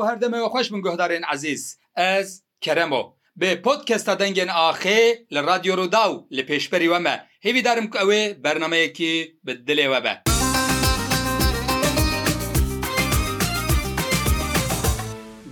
هەموو هەردەمەوە خۆش من گۆهدارێن عزیز ئەس کەرەمەوە بێ پۆتکەستە دەنگێن ئاخێ لە رادیۆ ڕوودا و لە پێشپەری وەمە هێویدارم کە ئەوێ بەرنمەیەکی بدلێوە بە.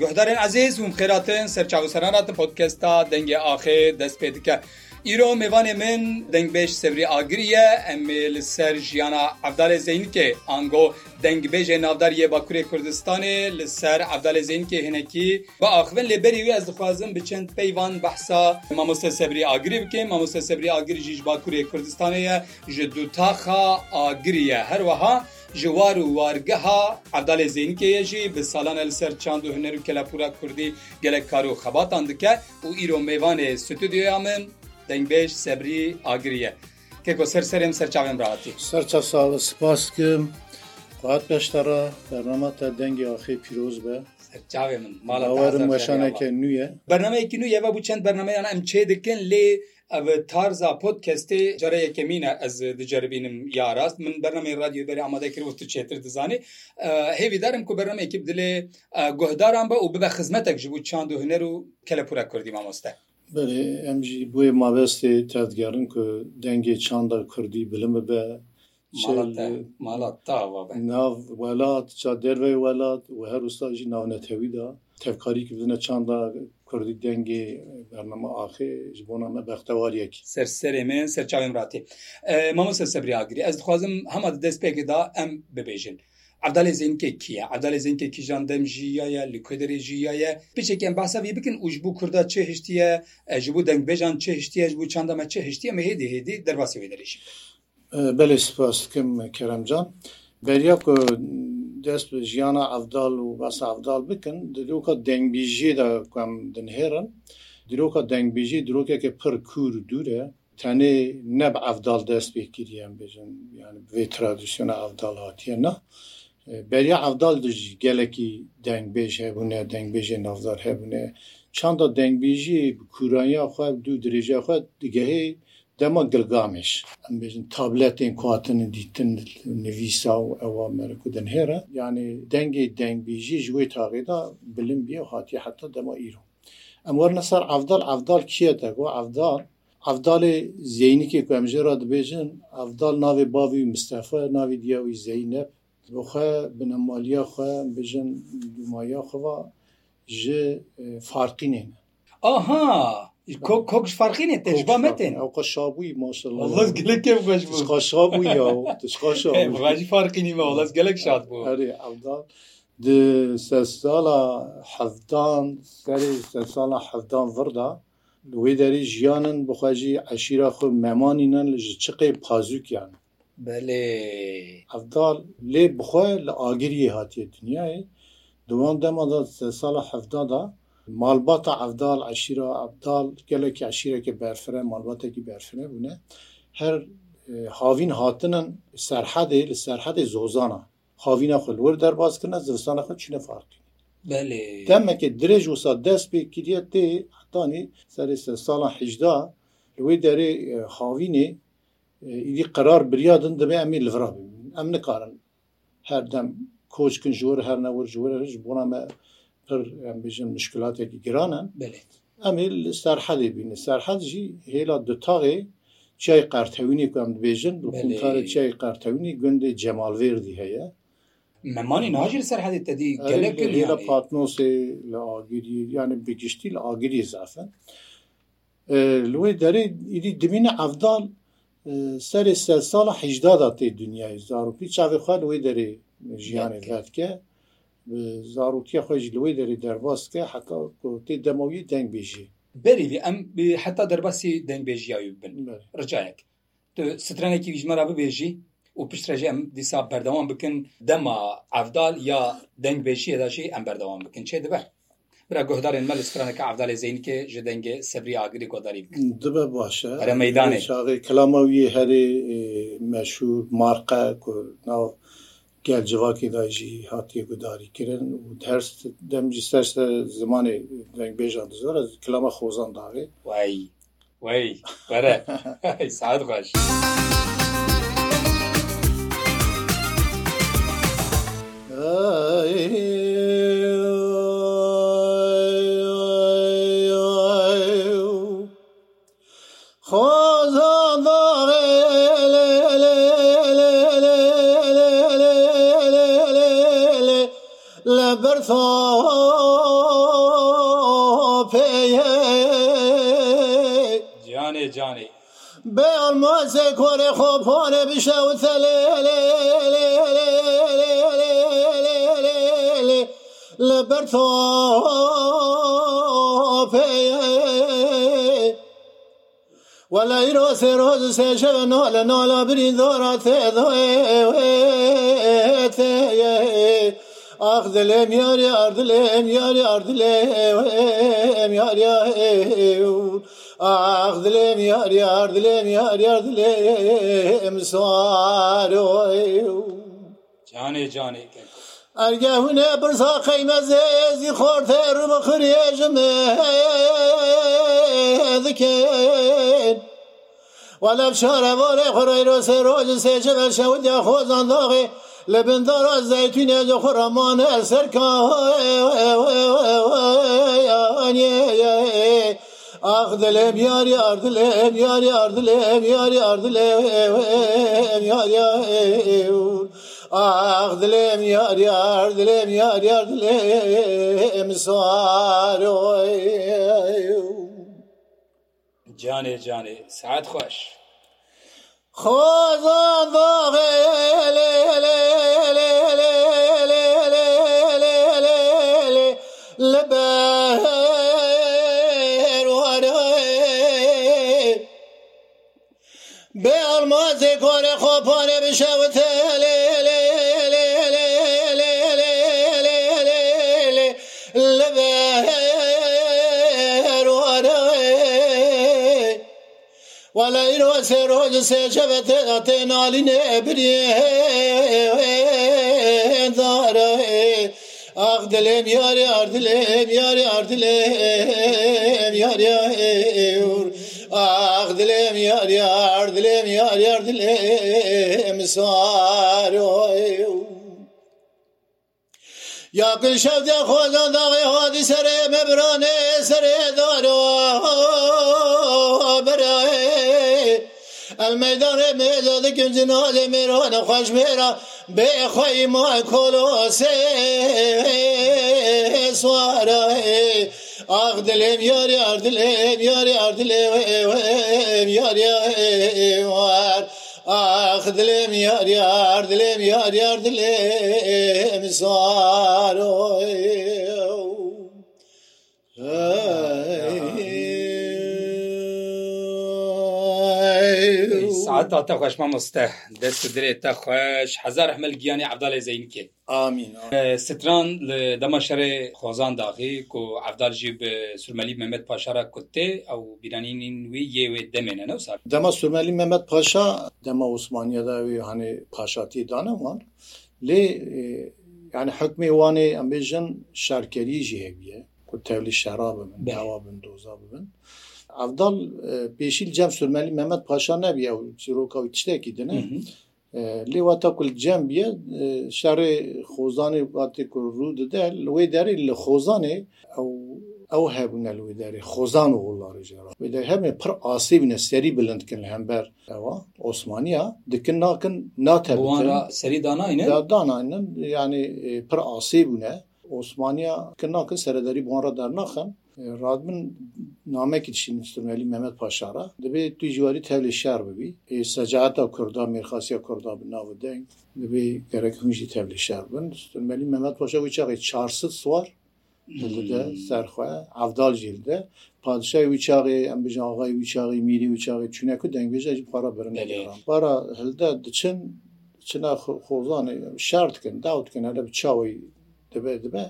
گوهدارên ezêz hûn xêratin serçavسeraratî podkesta dengê axê dest pê dike. Îro mêvanê min dengbêj sevrî agiriye em ê li ser jiyana evdalê zeynikê ango dengbêjê navdariye Bakurê Kurdistanê li ser evdalê zeynikê hinekî bi axivin lêberî wî ez dixwazim biçend peyvan behsa mamoste sevrî agirî bikin mamoste sevrî agirî jî ji Bakurê Kurdistanê ye ji dutaxa agiriye her weha ji û wargeha evdalê zeynkeye jî bi salan el ser çand û huner û kelepura Kurdî gelek kar û xebatan dike û îro mêvanê stüdyoya min دەنگبێژ سەبری ئاگریە کێکۆ سەرسەرم سەرچاوێن ڕاتی سەرچە ساڵە سپاسکم قات پێشتەڕە بەرنەمەتە دەنگی ئاخی پیرۆز بە چاوێ من ماڵەوەرم وەشانەکە نویە بەرنمەیەکی نوێ بە بچەند بەرنمەیان ئەم چێ دکن لێ تارزا پۆتکەستێ جارەیەکەمینە ئەس دجربینم یاراست من بەرنمەی رادیو بەری ئامادە کرد تو چێتر دزانێ هێویدارم کو بەرنمێکی بدلێ گوهداران بە و ببە خزمەتێک ژبوو چاند و هوەر و کەلەپورە کوردی مامۆستە Berê em jî bûyê mabestê te digerin ku dengê çanda Kurdî bilimme be malat nav welat ça derve welat û her usta jî navnetewî da tevkarî ki bidine çanda Kurdî dengê bername axê ji bona me bextewariyek ser serê me serçavên ratê Mamu ser sebriya girî ez dixwazim hema destpêkê da em bibêjin. عبدالێ زینکە کیە عبدالێ زینکە کیژاندەم ژیایە لە کودرێ ژیایە بچێکیان باسەوی بکن وشبوو کووردا چه هشتیە ژبوو دەنگبێژان چه هشتیەش بوو چنددەمە چه هشتیە مەهێدی هێدی دەرباسەوەی دەریش بەێ سپاس بکەم کەرەمجان بەریا دەست ژیانە ئەفدال و بەسە ئەفدال بکن دروکە دەنگبیژێ دام دنهێرن دروکە دەنگبیژی درۆکێکە پڕ کوور دوورە تەنێ نەب ئەفدال دەست بێکیریان بێژن یان بێ ترادیسیۆنە ئەفدال هااتە نه. بەریا ئەودال دژ gelekî dengbêj hebûne dengbêjê navdar hebûne çanda dengbêjî Kuraniya xwe du dirêja xwe digehê dema gilgameş embêjin tabletên kuatinin dîtin nivîsa û ewa merekudin here yani dengê dengbêjî ji wê taqêda bilim bî hatiye heta dema îro em warne ser evdal evdal kiye te ku evdal Avdalê zeynikê ku em jê ra dibêjin evdal navê bavî mistefe navê diya wî zeynep بخە بنەمالیە خە بژن دومایا خوا ji farqînê me aha Kokş farqînê tecba metin ew qeşabûî maşallah gelekê xweş bû qeşabû ya tişqaşaî farqînî me olas gelek şat bû herê evdan di sesala hevdan serê sesala hevdan virda wê derî jiyanin bixwejî eşîra xwe memanînen li ji çiqê pazûkyan بەێ هەفدال لێ بخۆ لە ئاگری هاتیە دنیای دوان دەمادا ساڵە هەفتدادا malbata evdal eşîra ebdal gelekî eşîrekê berfire malbatekî berfine bûne her havîn hatinin serhedê li serhedê zozana havîna xwir derbas kirine zivistana xwe çîne farkî demekê dirêj wisa dest pê kiriye tê hetanî serê se sala hijda li wê derê havînê ئیدی قرار بریادن دەبێ ئەمی لڤرا ببین ئەم نکارن هەر دەم کۆچکن ژۆر هەر نەوە ژۆرەش بۆنامە پر بژم مشکلاتێکی گرانە بێت ئەمی سەر حەدی بینە سەر حەجی هێلا دوتاغێ çay qertewînê ku em dibêjin qara çay qertewînê gundê cemalvêrdî heye memanî nacir ser hedê tedî gelekla patnosê li agirî yani bigiştî li agirî zafen li wê derê îdî dimîne evdal سەری سەر ساڵە حیشدادا تێ دنیای زارروپی چاوی خوارد وی دەرێ ژیانی لاتکە زارروتیە خۆشی لەوەی دەری دەرباستکە حتا تێ دەمەوی دەنگ بێژی بەری ئەم حتا دەرباسی دەنگبێژیاوی بن ڕجایەک سترانێکی ویژمەرا ببێژی و پشترەژێ ئەم دیسا بەردەوام بکن دەما ئەفدال یا دەنگبێژی داشی ئەم بەردەوام بکن چێ دەبەر برا گۆهدارێن مە لەسترانەکە عفدالێ زینکە ji dengê sebrî agirî godarî dibe baş e meydanê kelama wî herê meşûr marqe ku nav gel civakê da jî hatiye gudarî kirin û ders dem jî ser zimanê dengbêjan dizar ez kilama xozan davê wey wey were saat baş. لە بەرفۆ پێیانێ جانێ بێڵ مۆزێ کۆرێ خۆپۆنە بشەوتە لێ لێ لە بەرفۆ ولا يروس روز سيشبن ولا نولا بريد ورا آخ دلم یار یار دلم یار یار دلم یار یار آخ دلم یار یار دلم یار یار دلم سارو جانه جانه ئەرگەهونێ برسا قەیمەزێزی خۆرتێ ڕمە خوێژمێ دکێ وەلەم شارە بۆ لێ خوڕی ۆسێ ڕۆژ سێژە بەشەوندیا خۆزان داغێ لە بندارا زەتونێ لە خوڕەمانە ئەسەر ئاخ دەلێ یاری ئاردلێ یاری ئاردلێ یاری ئاردلێ ئاخ دلێم یاری ئاردلێ یاری ئاردلێ ئەمسوار جانێ جانێ سعات خۆش خۆزان باغێ لێ لێ لێ لێ لێ لێ لێ لێ لێ لە بەروانە بێ ئەلمازێ کۆنە خۆپانێ بشەوتە سێرۆژ سێژەبە تێدا تێنالینێ برێ دارە ئاخ دلێم یاری ئاردلێم یاری ئاردلێم یاریور ئاخ دلێم یاری ئاردلێم یاری ئاردلێم سارۆ یا گل شەودە خۆزان داغی هادی سەرێ مەبرانێ سەرێ دارۆ الميدان ميدا ذيك جنال ميران خوش ميرا بخوي ما كلوسي سوارا آخ دلم یار یار دلم یار یار دلم یار یار آخ دلم یار یار دلم یار یار دلم سوارا عتا تا خوش ما مسته دست دره تا خوش هزار احمل گیانی عبدال زین که آمین ستران دما شر خوزان داخی کو عبدال جی به سرمالی محمد پاشا را کته او بیرانین وی یه و دمنه نو سر دما سرمالی محمد پاشا دما عثمانیه دا وی هانی پاشاتی دانه وان لی yani hekmê wanê em bêjin şerkerî jî hêviye ku tevlî şerab bin dawa bin doza bibin ئەفداڵ پێشیل جەم سورمەلی مەمەد پاشا نەبیە و چیرۆکەوی تشتێکی دنە لێ واتە کول جەم بیە شارێ خۆزانێ واتێ ڕوو دەدە لەوەی دەری لە خۆزانێ ئەو ئەو هەبوونە لەوەی دەری خۆزان و وڵاری ژێرا دە هەمێ پڕ ئاسی بنە سەری بلندکن هەمبەر ئەوە ئۆسمانیا دکن ناکن ناتەوانە سەری داناینە داناینن یعنی پڕ ئاسی بوونە ئۆسمانیا کە ناکە سەرەدەری بۆڕە دەرناخن رادبن نامێکی شینستمەلی مەمەد پاشارە دەبێت توی جواری تەلی شار ببی سەجاعتا کووردا میرخاسیە کووردا بناوە دەنگ دەبێ گەرەك هەمژی تەلی شار بن ستمەلی مەمەد پاشا وی چاغی 400 سوار سەرخوا ئەفدال ژیلدە پادشای ویچاغی ئەم بژاغای ویچاغی میری ویچاغی چونەکو دەنگێژی پارە برنەگەران پارە هەلدا دچن چنا خۆزانە شارتکن داوتکن هەلە بچاوی دەبێت دەبە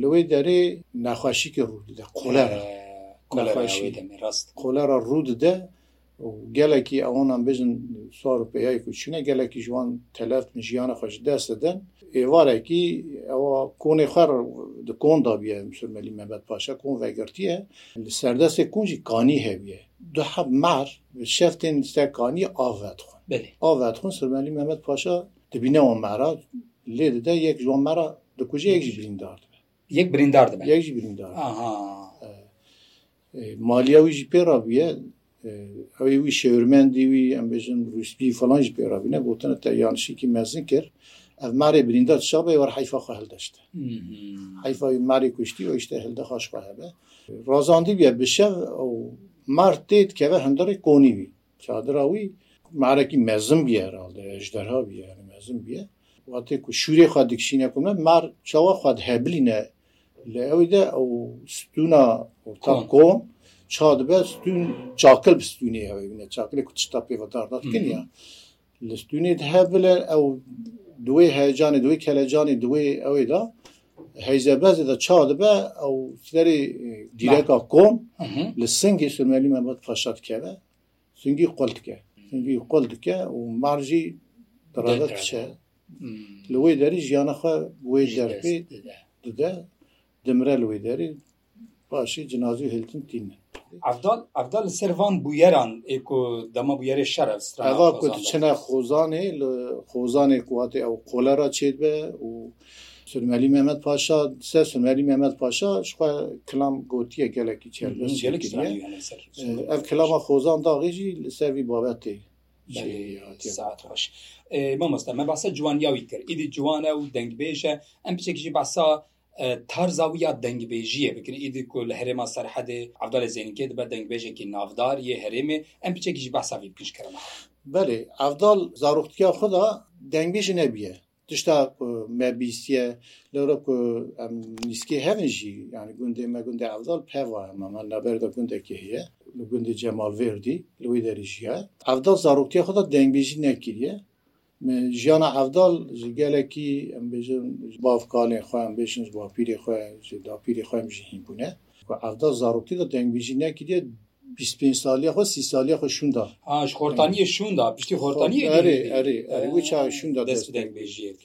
لەوەی دەرێ ناخواشیکە ڕوودە قۆلارە ڕاست قۆلارە ڕووددە gelekî ewanan bijin sar û peyayek û çûne gelekî ji wan teleft min jiyana xwe ji dest didin êvarekî ewa konê xer di kon dabiye Sürmelî Mehmet Paşa kon vegirtiye li serdestê kon jî kanî hebiye Du heb mer bi şeftên se kanî avvetxun Avvetxun Sürmelî Mehmet Paşa dibîne wan mera lê dide yek ji wan mera دکوژ یەکژی بریندار یەک بریندار یەکژی بریندار مالیاویژی پێڕابە ئەوەی وی شێورمەندی وی ئەمبژن روسپی فلانج پێڕابینە گوتنە تا یانشیکی مەزن کرد ev marê birîndar çabê war heyfa xwe hildeşte. Heyfa marê kuştî o işte hilde xaş xwe hebe. Razandî ye bişev ew mar têt keve hindarê konî wî. Çadira wî marekî mezim biye herhalde ejderha biye mezim biye. واتێک و شوورێ خوا دیکشینەکومە مار چاوە خواد هەبلینە لە ئەویدا ئەو ستونا تاکۆ چا دەبە ستون چاکل بستونێ ئەوێنە چاکلێک کوچتا پێوەدارداتکنیا لە ستونێت هەبلە ئەو دوێ هەیەجانانی دوێ کەلەجانانی دوێ ئەوێدا heyze bezê de ça dibe ew serê dîreka kom li singê sürmelî me bed feşat keve singî qol dike singî qol dike û marjî diçe لەوەی دەری ژیانەخوا وێ ژەرپی دەدا دمرە لەوەی دەری باشی جنازی هلتن تینە ئەفدا li servan bûyeran êko dema bûyerê şer ev ku çine xozanê li xozanê kuatê ew kolera çêbe û Sürmelî Mehmet Paşa se Sürmelî Mehmet Paşa ji kilam gotiye gelekî çerbez ev kilama xozan daxî jî li ser vî babetê ساعت خۆش مامۆستا مە باسە جوانیاوی کرد ئیدی جوانە و دەنگبێژە ئەم پچێکیژی باسا تارزاویە دەنگبێژیە بکرین ئیدی کو لە هەرێما سەرحەدێ عبدالە زێنکێت بە دەنگبێژێکی نافدار یە هەرێمێ ئەم پچێکیژی باساوی پیشکردن بەێ ئەفدال زارروختیا خدا دەنگبێژی نەبیە tişta ku me bîstiye li Ewrop ku em nîskê hevin jî yani gundê me gundê evdal peva me neberda gundekê heye li gundê cemal verdî li wî derîjiye evdal zaroktiya xda dengbêjî nekiriye jiyana evdal ji gelekî em bêjin bavkanê xwe em bêjin ji bavpîrê xwe ji dapîrê xwe em jî hînbûne evdal zarokî da dengbêjî nekiriye 25 سالیه خو 30 سالیه خو شوندا ها خورتانی شوندا پشتی خورتانی اری اری اری وی چا شوندا دست دنگ بیجید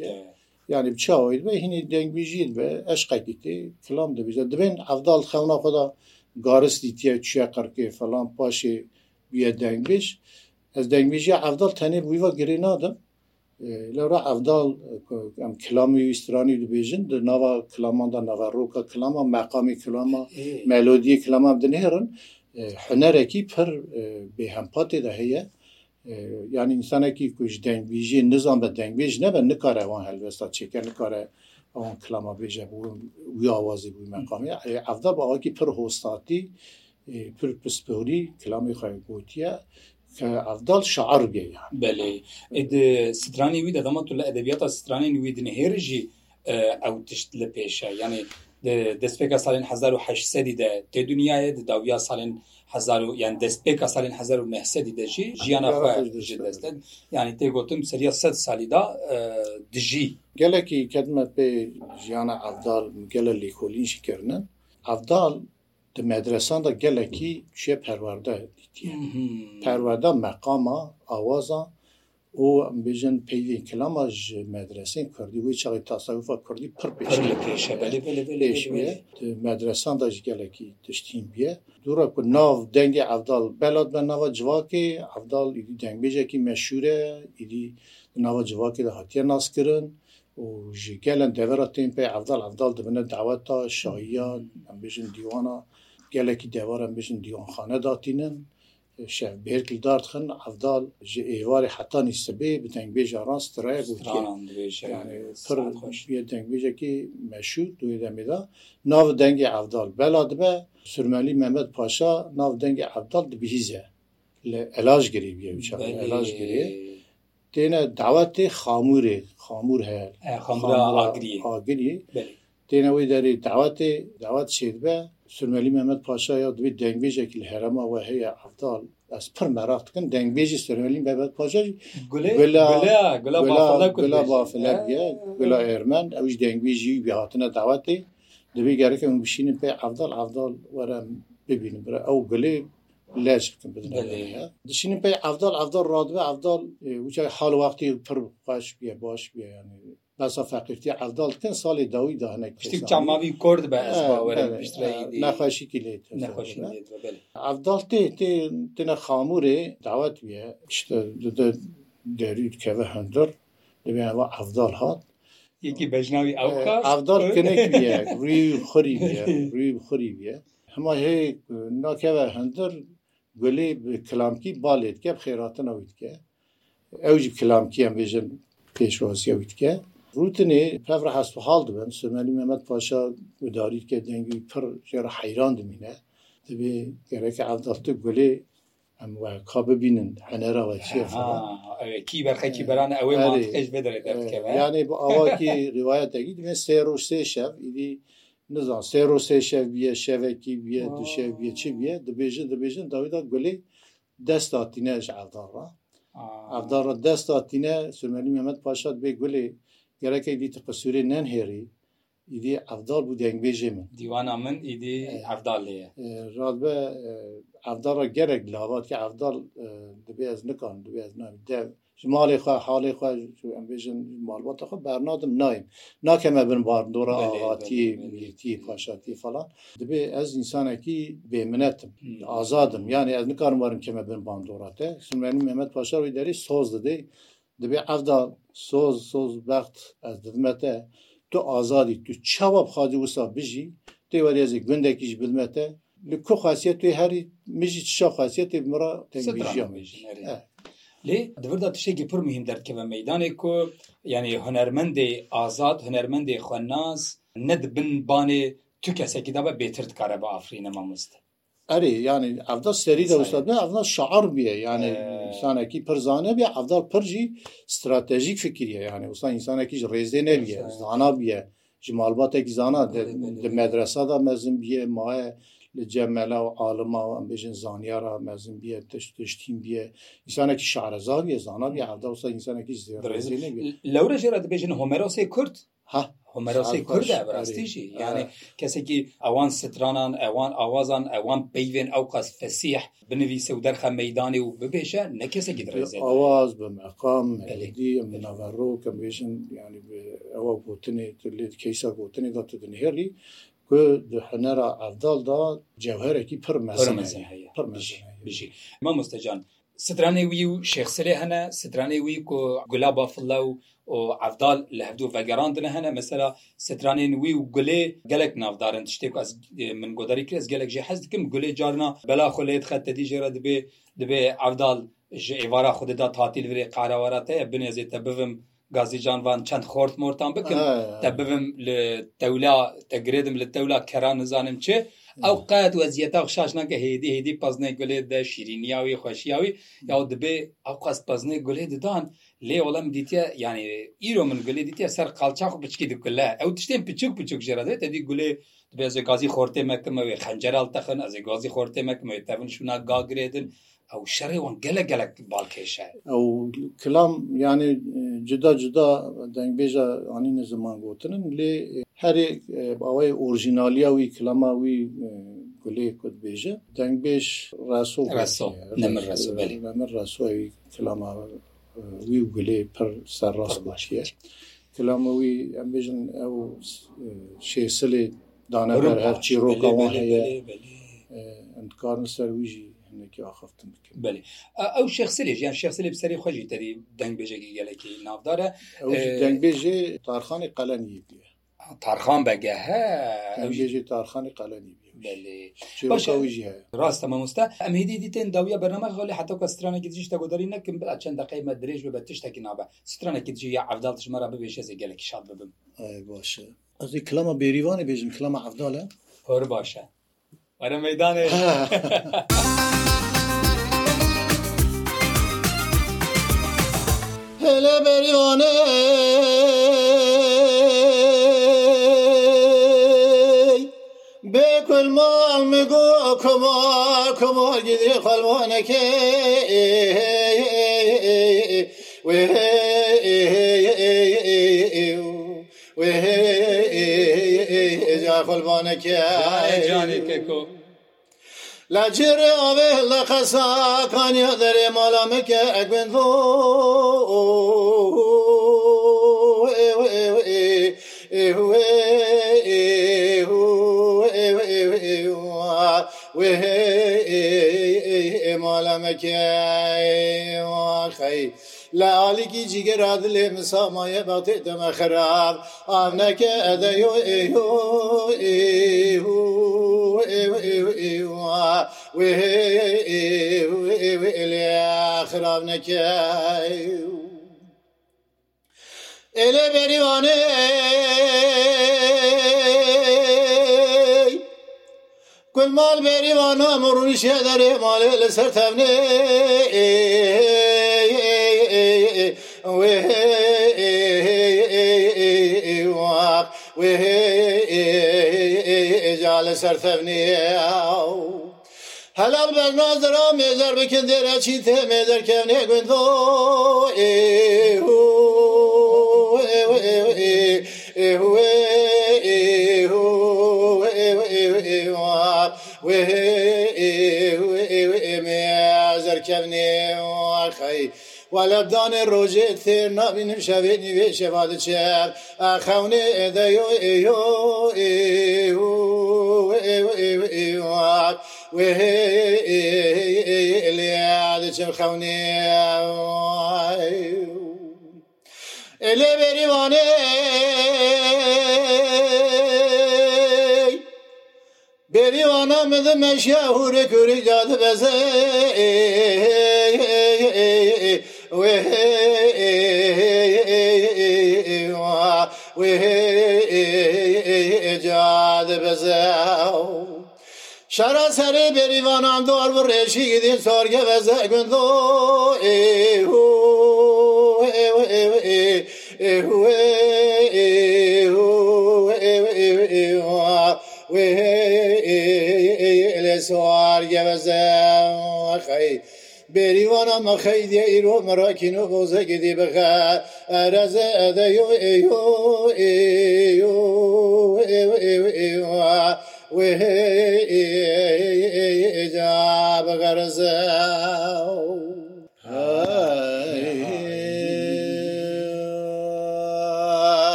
یعنی بچا اوید به هینی دنگ بیجید به عشق کیتی فلان ده بیجید دبن افضل خونا خدا گارس دیتیه چیا قرکی فلان پاشی بیا دنگ بیش از دنگ بیجی افضل تنی بویوا گری نادم لورا افضل ام کلامی ویسترانی دو بیجن ده نوا کلامان ده نوا روکا کلاما مقامی کلاما ملودی کلاما بدنهرن هەنەرێکی پڕ بێهمپاتێدا هەیە یعنی ئینسانێکی کوش دەنگبیژی نزان بە دەنگبێژ نەبە نکارەوان هەلوێستا چێکە نکارە ئەوان کلامە بێژە بوو وی ئاوازی بووی منقامی ئەفدا بەواکی پڕ هۆستاتی پر پسپۆری کلامی خەگوتیە کە ئەفدال شعر بێ بەێ سترانی وی دەدەمە تو لە ئەدەبیاتە سترانی نوی دنهێرژی ئەو تشت لە پێشە یعنی دەستپێکە ساڵێن 1970دا تێ دنیاە داویا ساڵێن یان دەستپێکە ساڵێن 1970 دەژی ژیانە دەستن یعنی تێگوتم سریە سە سالیدا دژی gelekî kedmet pê jiyana evdal gele lêkolîn jî kirinin evdal di medresan da gelekî çiye perwerde perwerda meqama awaza او بژن پیوی کلام ژ مدرسه کردی وی چاغی تصوف کردی پر پیشه بله بله بله شویه مدرسان داش گلکی تشتیم بیه دورا کو ناو دنگ افضل بلاد به ناو جواکی افضل ایدی دنگ بیجه کی مشهوره ایدی ناو جواکی ده هاتیه ناس کرن و جی گلن دوراتین پی افضل افضل دبنه دعوت تا شاهیان بژن دیوانا گلکی دوارم بژن دیوان خانه داتینن şevbêrkil darxin evdal ji êvarê hetanî sibê bi tengbêja rastraya pir tengbêjekî meşûr duê demêda nav dengê evdal bela dibe Sürmelî Mehmet Paşa nav dengê evdal dibihîze li elaj girî elaj girê têne davetê xamûrê xamûr heye xamûr agirî têne wê derê davetê davet şêbe سرمەلی مەمەد پاشا یا دوێت دەنگبێژێکی لە هەرەماەوە هەیە ئەفتال ئەس پڕ مەراختکن دەنگبێژی سرمەلی بەبەت پاشژ گولا ئێرمەند ئەوش دەنگبێژی بهاتنە داواتی دەبێ گەرەکە من بشینن پێ ئەفدال ئەفدال وەرە ببینم برە ئەو گلێ لەکن بدن دشینن پێی ئەفدال ئەفدال ڕادبە ئەفدال وچای حال وقتی پڕ باش بێ باش بێ یعنی بەسا فەقیرتی ئەداڵ کن ساڵی داوی داهنێک چاماوی کرد بە نەخۆشیکی لێ ئەداڵ تێ تێنە خامورێ داوت وە دەرید کەوە هەندر دەبێەوە ئەفدال هات یەکی بەژناوی ئەو ئەفدار ڕوی خوری ڕوی خوری وە هەما هەیە ناکەوە هەندر گولێ کلامکی بالێت کە خێراتەوەیت کە ئەو جی کلامکی ئەم بێژن پێشوازیەوەیت کە Rutinê pevra hestûhal dibin Sümelî Mehmet Paşa gudarîkê dengî pir jra heyran dimîne dibê gereke evdaltı gulê em we ka bibînin henera ve çi kî berxekî beran ew bed yani bu avakî rivayeteki dibê sê roj sê şev îdî nizan sê roj sê şev biye şevekî biye du şev biye çi biye dibêjin dibêjin davî da gulê dest datîne ji evdara evdara dest datîne Sümelî Mehmet Paşa bê gulê گەرەکەی دیتە قەسوورێ نەنهێری ئیدی ئەفدال بوو دەنگبێژێ من دیوانە من ئیدی ئەفدال لێە ڕادبە ئەفدارە گەرەک لاوات کە ئەفدال دەبێ ئەز نکان دەبێ ئەز نام دەو مالێ خوا حالێ خوا ئەمبێژن مالباتە خۆ بەرنادم نایم ناکەمە بن باردۆرە ئاهاتی ملیتی پاشاتی فلان دەبێ ئەز ئینسانێکی بێمنەتم ئازادم یانی ئەز نکارم وارم کەمە بن باندۆراتە سمێنی مەمەد پاشاوی دەری سۆز دەدەی دەبێ ئەفدا سۆز سۆز بەخت ئەس دمەتە تۆ ئازادی تو چاوە بخوازی وسا بژی تێ وەرێزی گوندێکیش بدمەتە li ku xasiyetê herî mijî tişa xasiyetê mira tengvîjiya Lê divirda tişekî pir mühim derdkeve meydanê ku yanî hunermendê azad hunermendê xwenaz ne dibin banê tu kesekî da ve bêtir dikare bi afrîne mamoste. ئەری ینی ئەفدا سەری دەوسێت ئەفدا شعر بیە ینی ئسانێکی پرزانە بێ ئەفدا پرژی استراتژیک فکریە ینی وستا ئینسانێکیش ڕێزدێ نەبیە زانا بیە ji malbateki zana di medresa da mezin biye maye li cemela و alima em bêjin zanyara mezin biye tişt tiştîn biye insanekî şarezariye zana biye hevda insanekî zêrezî Lewre jê re dibêjin homerosê Kurd هەمەراسی کووردا بەڕاستیشی یانێ کەسێکی ئەوان سترانان ئەوان ئاوازان ئەوان پیوێن ئەو قەس فەسیح بنویسە و دەرخە مەدانی و ببێشە نەکەسێکی درێزێ ئاواز بە مەقام مناڤڕۆ کەمبێژن ینی ئەوە بۆتنێ لێت کەیسا بۆتنێ دا دنهێری ku di hinera evdal da cevherekî pir mezin heye pir ma mustecan stranê wî û şexsilê hene stranê wî ku gulaba filla û ئەفدال لە هەفتو ڤگەرانە هەنە مەسەرا سترانên wî û gulê gelek navdarin tiştêk ez min godarî kir ez gelek jê hez dikim gulê carna bela xulêt xetedî jêre dibê dibê evdal ji êvara xudê da tatil virê qarawarra te binêzê te bivim gazîcan van çend xort mortan bikim te bivim li tewla te girêdim li tewla keran nizanim çi ئەو قەت وەزیەتە شاشنەکە هێدی هێدی پزنێ گولێ دە شیرینیاوی خۆشییاوی یاو دبێ ئەو قەس پزنێ گولێ ددان لێ وەڵام دیتە یعنی ئیرۆ من گولێ دیتە سەر قالچاخ بچکی دکلە ئەو تشتێن پچوک پچوک ژێرەدێت دی گولێ دبێ ئەزێ گازی خۆرتێمەکەمەوێ خەنجەرال تەخن ئەزێ گازی خۆرتێمەکەمەوێ تەون شونا گاگرێتن ئەو شەڕێوەن گەلە گەلک باڵکێشە ئەو کلام یانێ جدا جدا دەنگبێژە ئانی نەزمان گوتنن لێ هەرێ ئەوەی ئۆرژینالیاوی کلاماوی گولەیە کوتبێژە دەنگبێژ ڕاستۆ ڕاستۆمەمە ڕاستۆوی کلاماوی گولێ پڕ سەرڕاست باشیە کلامەوی ئەمبێژن ئەو شێسلێ دانەبەر هەرچی ڕۆکەوان هەیە ئەندکارن سەرویژی نکی آخفتم بله او شخصی لیش یعنی شخصی لیب سری خوشی تری دنگ بیجه گی گله که نافداره او دنگ بیجه تارخان قلنی دیه تارخان بگه ها دنگ بیجه تارخان قلنی بیه باشە ڕاستە مامۆستا ئەم هدی دیتن داویە بەرنەمە غڵی حتا کە سترانێکی تریش تەگۆداری نەکەم بە چەند دقیمە درێژ بە تشتێکی نابە سترانێکی تجی یا عەفدال تژمەرە ببێشە زێگەلێکی شاد ببم باشە ئەزی کلامە بێریوانە بێژم کلامە عەفدالە هەر باشە وەرە مەدانێ پێلە بەریۆنێ بێکل ماڵمەگو کۆمار کۆمار گیری خەڵوانەکە خەڵوانەکە جانێکێک. لە جێرێ ئاێ لە قەساکانیا دەرێ مالا مکە ئەگوێن بۆ ئێمالەمەکەی لە عالیکی جیگەراد لێ مسامایە باتێ دەمە خراب ئاەکە ئەدەیۆ ئێهۆ ئێهوو خراب نکەی ئێلێ بەریوانێ گلمال بەریوان ئەمڕونیشە دەرێ ماڵێ لەسەر تەمنێ وێ ئێجا لەسەر تەمنێ ئەو هەلال بەرنازرا مێزار بکن دێرە چی تێ مێزەرکەم نێگوندۆ ئەخەی وەلەبدان ڕۆژێ تێر نابینم شەوێنی وێ شێواده چێر ئەخەونێ ئێدەیۆ ئێ وێچم خەونێ لێ بێریوانێ بێریوانە مدە مەشیا هورە کوری جادە بەزە وێ وێ جادە بەزە Şara seri berivanam doğar bu reşi gidin sorge ve zeygün do ehu ehu ehu ehu ehu ehu ehu ehu ve sorge ve zeygün بریوانا مخی دی ایرو مراکینو بوزه گدی بخه ارز اده یو ایو ایو ایو ایو ایو وێجا بەگەرزە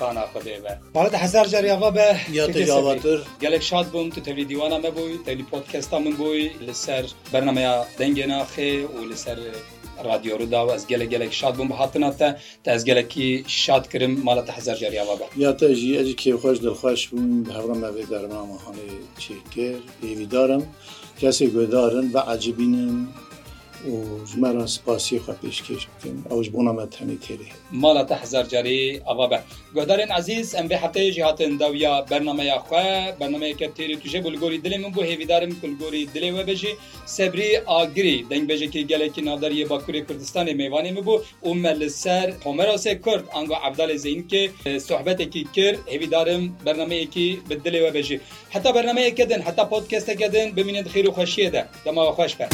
خانەێ هزار جاریاوا بە یاتر گەلێک شاد بووم تو تەلی دیوانە مەبووی تەلی پۆتکەستا من بووی لەسەر بەرنمەیە دەنگێنا خێ و لەسەر رادیۆرودا و ئەس گەلە گەلێک شاد بووم هاتناتە تا ئەس گەلەکی شاد کردم مالەتە هزار جاریاوە بە یا تاژی ئەجی کێخۆش دڵخواش بووم هەڕم ئەێ دەرمامەخانەی چێکر پێویدارم کەسێک گوێدارن بە عجبینن ژمارە سپاسی خە پێشکەش بکەین ئەوش بۆنامەتەنی تێری ماڵە تە هزار جاری ئەوا بە گۆدارێن عزیز ئەم بێ حتەیەژی هاتن داویا بەرنمەیە خوێ بەرنمەیەکە تێری توژێ گولگۆری دلێ من بۆ هێویدارم کولگۆری دلێ وەبژێ سەبری ئاگری دەنگبێژێکی گەلێکی نادریە باکووری کوردستانی میوانی مبوو و مەل سەر هۆمەراسێ کورد ئەنگۆ عبدالێ زینکە سوحبەتێکی کرد هێویدارم بەرنمەیەکی بدلێ وەبژێ حتا بەرنمەیەکەدن حتا پۆتکەستەکەدن ببینێت خیر و خۆشیە دە دەماوە خۆش بە.